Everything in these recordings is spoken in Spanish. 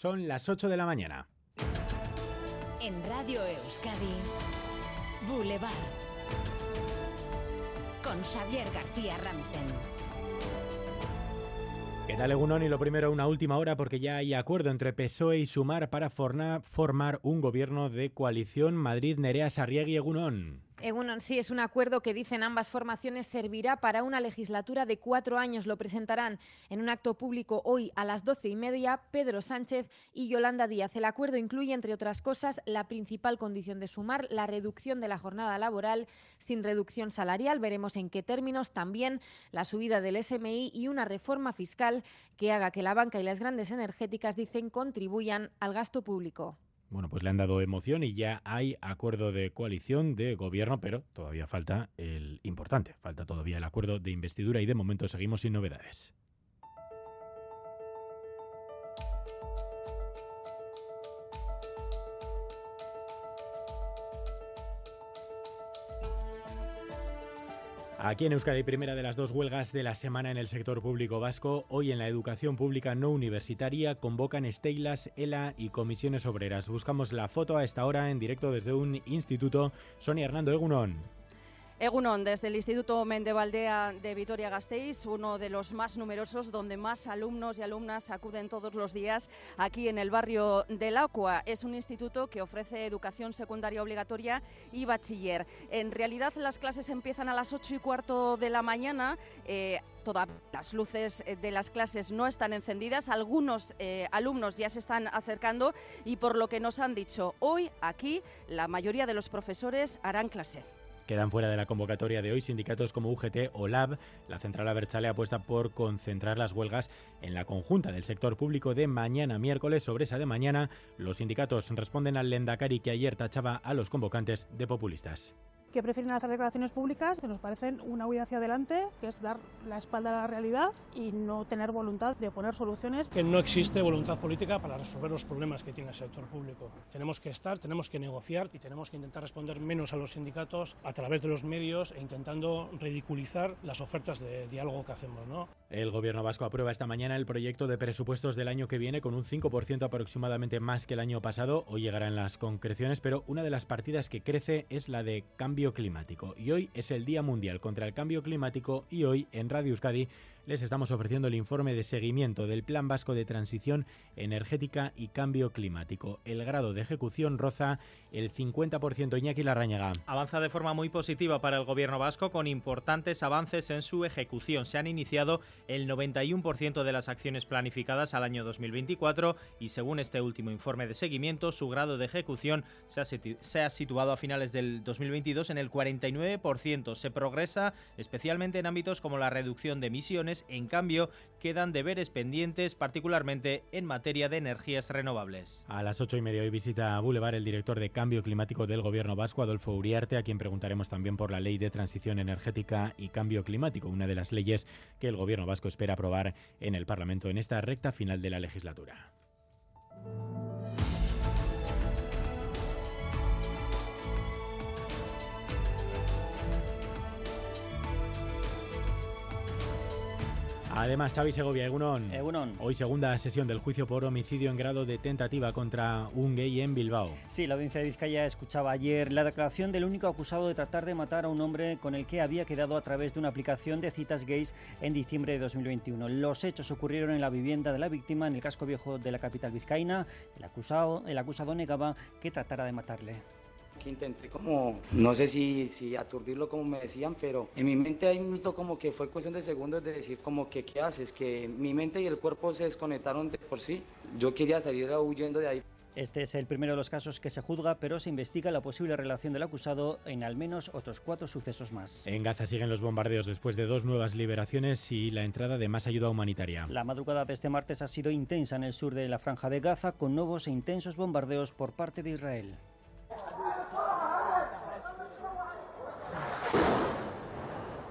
Son las 8 de la mañana. En Radio Euskadi, Boulevard. Con Xavier García Ramsten. ¿Qué tal, Egunon? Y lo primero, una última hora, porque ya hay acuerdo entre PSOE y Sumar para formar un gobierno de coalición Madrid-Nerea Sarriegui Sí, es un acuerdo que dicen ambas formaciones servirá para una legislatura de cuatro años. Lo presentarán en un acto público hoy a las doce y media Pedro Sánchez y Yolanda Díaz. El acuerdo incluye, entre otras cosas, la principal condición de sumar, la reducción de la jornada laboral sin reducción salarial. Veremos en qué términos. También la subida del SMI y una reforma fiscal que haga que la banca y las grandes energéticas, dicen, contribuyan al gasto público. Bueno, pues le han dado emoción y ya hay acuerdo de coalición de gobierno, pero todavía falta el importante, falta todavía el acuerdo de investidura y de momento seguimos sin novedades. Aquí en Euskadi, primera de las dos huelgas de la semana en el sector público vasco, hoy en la educación pública no universitaria convocan Estelas, ELA y comisiones obreras. Buscamos la foto a esta hora en directo desde un instituto. Sonia Hernando Egunon. Egunon, desde el Instituto Mendevaldea de Vitoria-Gasteiz, uno de los más numerosos, donde más alumnos y alumnas acuden todos los días aquí en el barrio del Acua. Es un instituto que ofrece educación secundaria obligatoria y bachiller. En realidad las clases empiezan a las 8 y cuarto de la mañana. Eh, todas las luces eh, de las clases no están encendidas, algunos eh, alumnos ya se están acercando y por lo que nos han dicho, hoy aquí la mayoría de los profesores harán clase. Quedan fuera de la convocatoria de hoy sindicatos como UGT o LAB. La central Abertzale apuesta por concentrar las huelgas en la conjunta del sector público de mañana miércoles. Sobre esa de mañana, los sindicatos responden al Lendakari que ayer tachaba a los convocantes de populistas que prefieren hacer declaraciones públicas que nos parecen una huida hacia adelante, que es dar la espalda a la realidad y no tener voluntad de poner soluciones. Que no existe voluntad política para resolver los problemas que tiene el sector público. Tenemos que estar, tenemos que negociar y tenemos que intentar responder menos a los sindicatos a través de los medios e intentando ridiculizar las ofertas de diálogo que hacemos. ¿no? El gobierno vasco aprueba esta mañana el proyecto de presupuestos del año que viene con un 5% aproximadamente más que el año pasado. Hoy llegarán las concreciones, pero una de las partidas que crece es la de cambio climático. Y hoy es el Día Mundial contra el Cambio Climático y hoy en Radio Euskadi les estamos ofreciendo el informe de seguimiento del Plan Vasco de Transición Energética y Cambio Climático. El grado de ejecución roza el 50% Iñaki Larrañaga. Avanza de forma muy positiva para el gobierno vasco con importantes avances en su ejecución. Se han iniciado el 91% de las acciones planificadas al año 2024 y según este último informe de seguimiento, su grado de ejecución se ha, se ha situado a finales del 2022 en el 49%. Se progresa especialmente en ámbitos como la reducción de emisiones en cambio, quedan deberes pendientes, particularmente en materia de energías renovables. A las ocho y media hoy visita a Boulevard el director de Cambio Climático del Gobierno Vasco, Adolfo Uriarte, a quien preguntaremos también por la Ley de Transición Energética y Cambio Climático, una de las leyes que el Gobierno Vasco espera aprobar en el Parlamento en esta recta final de la legislatura. Además, Xavi Segovia, Egunon. Egunon. Hoy segunda sesión del juicio por homicidio en grado de tentativa contra un gay en Bilbao. Sí, la audiencia de Vizcaya escuchaba ayer la declaración del único acusado de tratar de matar a un hombre con el que había quedado a través de una aplicación de citas gays en diciembre de 2021. Los hechos ocurrieron en la vivienda de la víctima en el casco viejo de la capital vizcaína. El acusado, el acusado negaba que tratara de matarle que intenté como, no sé si, si aturdirlo como me decían, pero en mi mente hay un mito como que fue cuestión de segundos de decir como que qué haces, que mi mente y el cuerpo se desconectaron de por sí. Yo quería salir huyendo de ahí. Este es el primero de los casos que se juzga, pero se investiga la posible relación del acusado en al menos otros cuatro sucesos más. En Gaza siguen los bombardeos después de dos nuevas liberaciones y la entrada de más ayuda humanitaria. La madrugada de este martes ha sido intensa en el sur de la franja de Gaza, con nuevos e intensos bombardeos por parte de Israel.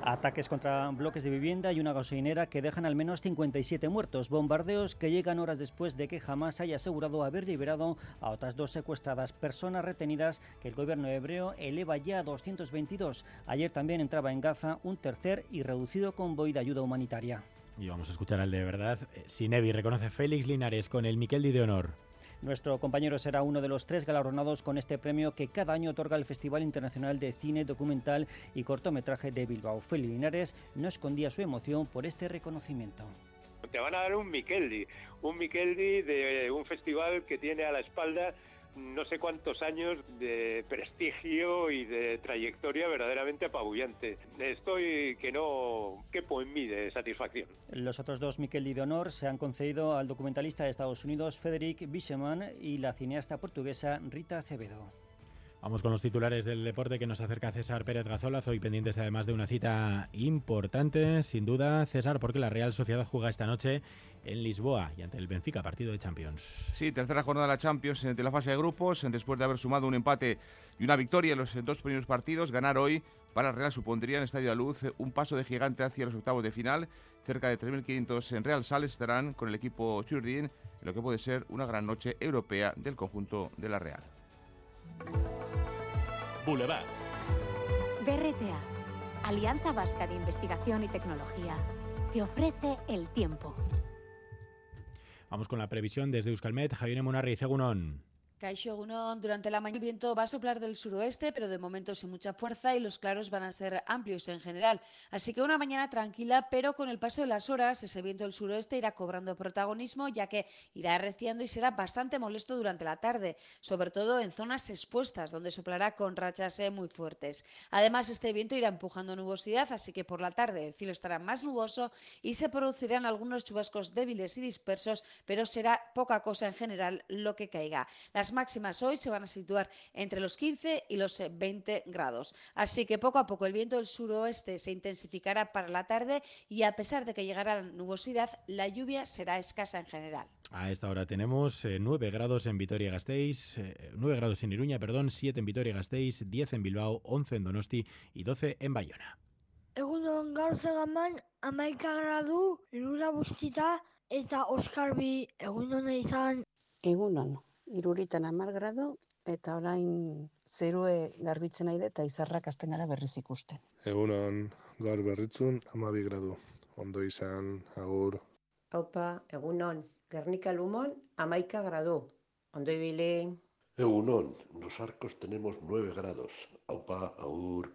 Ataques contra bloques de vivienda y una gasolinera que dejan al menos 57 muertos. Bombardeos que llegan horas después de que jamás haya asegurado haber liberado a otras dos secuestradas personas retenidas que el gobierno hebreo eleva ya a 222. Ayer también entraba en Gaza un tercer y reducido convoy de ayuda humanitaria. Y vamos a escuchar al de verdad. Eh, Sinevi reconoce Félix Linares con el Miquel de Honor. Nuestro compañero será uno de los tres galardonados con este premio que cada año otorga el Festival Internacional de Cine Documental y Cortometraje de Bilbao. Félix Linares no escondía su emoción por este reconocimiento. Te van a dar un Mikeldi, un de un festival que tiene a la espalda no sé cuántos años de prestigio y de trayectoria verdaderamente apabullante. Estoy que no quepo en mí de satisfacción. Los otros dos Mikeldi de honor se han concedido al documentalista de Estados Unidos Frederick Biseman y la cineasta portuguesa Rita Acevedo. Vamos con los titulares del deporte que nos acerca César Pérez Gazolas, hoy pendientes además de una cita importante, sin duda, César, porque la Real Sociedad juega esta noche en Lisboa y ante el Benfica, partido de Champions. Sí, tercera jornada de la Champions de la fase de grupos, después de haber sumado un empate y una victoria en los dos primeros partidos, ganar hoy para Real supondría en Estadio de Luz un paso de gigante hacia los octavos de final. Cerca de 3.500 en Real Sales estarán con el equipo Churdin, en lo que puede ser una gran noche europea del conjunto de la Real. Boulevard. BRTA, Alianza Vasca de Investigación y Tecnología, te ofrece el tiempo. Vamos con la previsión desde Euskalmet. Javier Munarri, Cegunón. Caixo durante la mañana el viento va a soplar del suroeste, pero de momento sin mucha fuerza y los claros van a ser amplios en general. Así que una mañana tranquila, pero con el paso de las horas ese viento del suroeste irá cobrando protagonismo, ya que irá arreciando y será bastante molesto durante la tarde, sobre todo en zonas expuestas, donde soplará con rachas eh, muy fuertes. Además, este viento irá empujando nubosidad, así que por la tarde el cielo estará más nuboso y se producirán algunos chubascos débiles y dispersos, pero será poca cosa en general lo que caiga. Las máximas hoy se van a situar entre los 15 y los 20 eh, grados. Así que poco a poco el viento del suroeste se intensificará para la tarde y a pesar de que llegará la nubosidad, la lluvia será escasa en general. A esta hora tenemos 9 eh, grados en Vitoria-Gasteiz, 9 eh, grados en Iruña, perdón, 7 en Vitoria-Gasteiz, 10 en Bilbao, 11 en Donosti y 12 en Bayona. Egunon gaur zegaman amaika gradu, irura bustita eta Oskarbi egunon izan. Egunon, iruritan amar grado, eta orain zerue garbitzen nahi eta izarrak azten gara berriz ikusten. Egunon, gaur berritzun, amabi gradu. Ondo izan, agur. Haupa, egunon, Gernika Lumon, amaika gradu. Ondo ibili. Egunon, nos arcos tenemos 9 grados. Haupa, agur.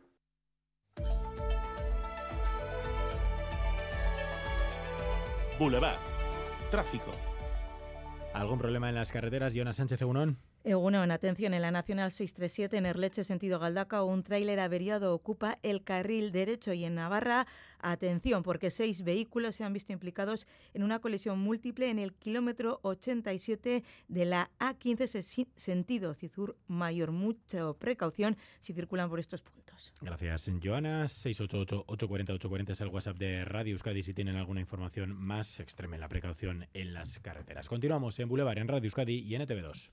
Boulevard. Tráfico. ¿Algún problema en las carreteras, Jonas Sánchez Egunon? en atención, en la Nacional 637 en Erleche, sentido Galdaca, un tráiler averiado ocupa el carril derecho y en Navarra, atención, porque seis vehículos se han visto implicados en una colisión múltiple en el kilómetro 87 de la A15 sentido Cizur Mayor. Mucha precaución si circulan por estos puntos. Gracias, Joana. 688-840-840 es el WhatsApp de Radio Euskadi si tienen alguna información más, extreme la precaución en las carreteras. Continuamos en Boulevard, en Radio Euskadi y en ETV2.